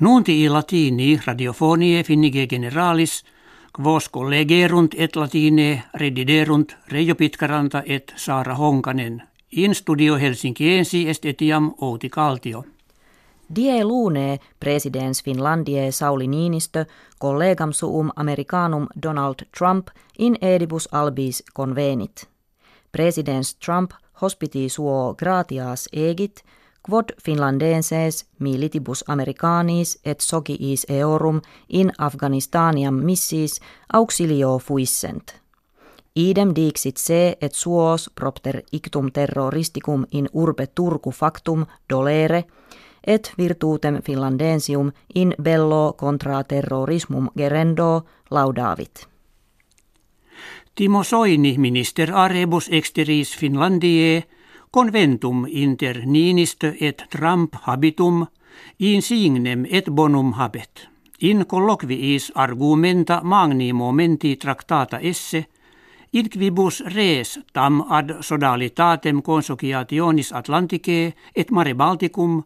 Nunti i latini radiofonie finnige generalis, quos collegerunt et latine rediderunt Reijo Pitkaranta et Saara Honkanen. In studio Helsinkiensi est etiam Outi Kaltio. Die lune presidents Finlandie Sauli Niinistö collegam suum Americanum Donald Trump in edibus albis convenit. Presidents Trump hospiti suo gratias egit, quod finlandenses militibus americanis et sociis eorum in Afganistaniam missis auxilio fuissent. Idem dixit se et suos propter ictum terroristicum in urbe Turku factum dolere, et virtutem finlandensium in bello contra terrorismum gerendo laudavit. Timo Soini, minister arebus exteris Finlandie, conventum inter Niinistö et Trump habitum, in signem et bonum habet. In colloquiis argumenta magni momenti tractata esse, in quibus res tam ad sodalitatem consociationis Atlanticae et mare Balticum,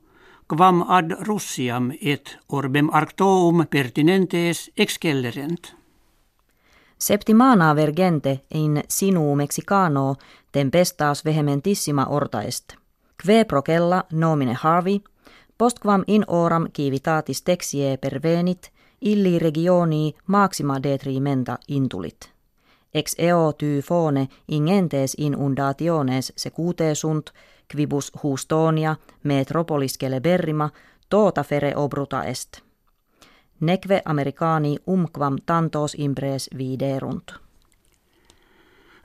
quam ad Russiam et orbem arctoum pertinentes excellerent. Septimana vergente in sinu mexicano tempestas vehementissima orta est. Kve procella nomine Harvey, postquam in oram civitatis texie pervenit, illi regioni maxima detrimenta intulit. Ex eo tyfone ingentes inundationes secute sunt, quibus hustonia metropolis celeberrima tota fere obruta est. Neque americani umquam tantos impres viderunt.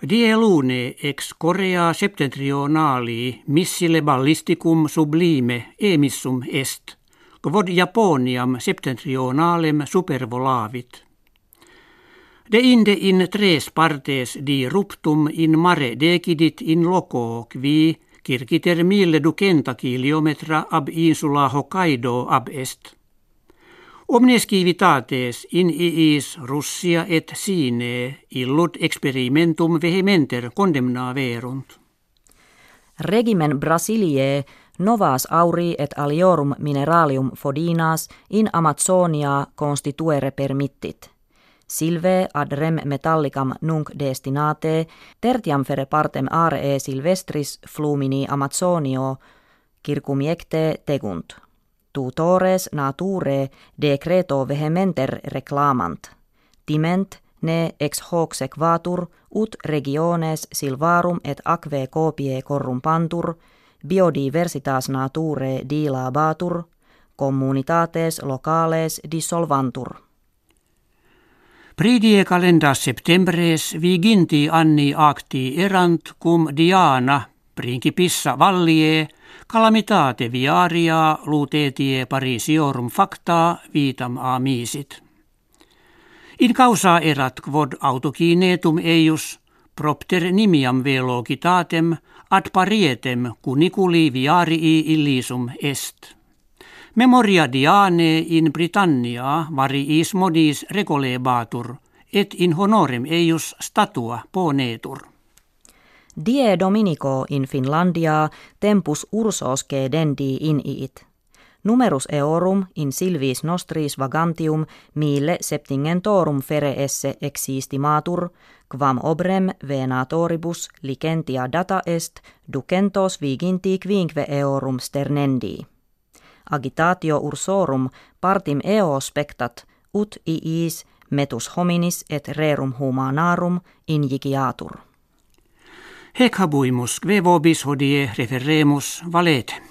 Die lune ex Korea septentrionali missile ballisticum sublime emissum est, quod Japoniam septentrionalem supervolavit. De inde in tres partes di ruptum in mare decidit in loco qui kirkiter mille ducenta kilometra ab insula Hokkaido ab est. Omnes civitates in iis Russia et sine illud experimentum vehementer condemnaverunt. Regimen Brasilie novas auri et aliorum mineralium fodinas in Amazonia constituere permittit. Silve ad rem metallicam nunc destinate, tertiam fere partem aree silvestris flumini Amazonio, circumiecte tegunt. Tutores nature decreto vehementer reclamant. Timent ne ex hoc sequatur ut regiones silvarum et aquae copie corrumpantur, biodiversitas nature dilabatur, communitates locales dissolvantur. Pridie calendas septembres viginti anni acti erant cum Diana principissa vallie calamitate viaria lutetie parisiorum facta vitam amisit. In causa erat quod autokinetum eius propter nimiam velocitatem ad parietem cuniculi viarii illisum est. Memoria Diane in Britannia variis modis recolebatur, et in honorem eius statua ponetur. Die Dominico in Finlandia tempus ursosque dendi iit. Numerus eorum in silvis nostris vagantium mille septingentorum fere esse existimatur, quam obrem venatoribus licentia data est ducentos viginti quinque eorum sternendi agitatio ursorum partim eo spectat, ut iis metus hominis et rerum humanarum injigiatur. Hec habuimus, kve vobis hodie referemus valete.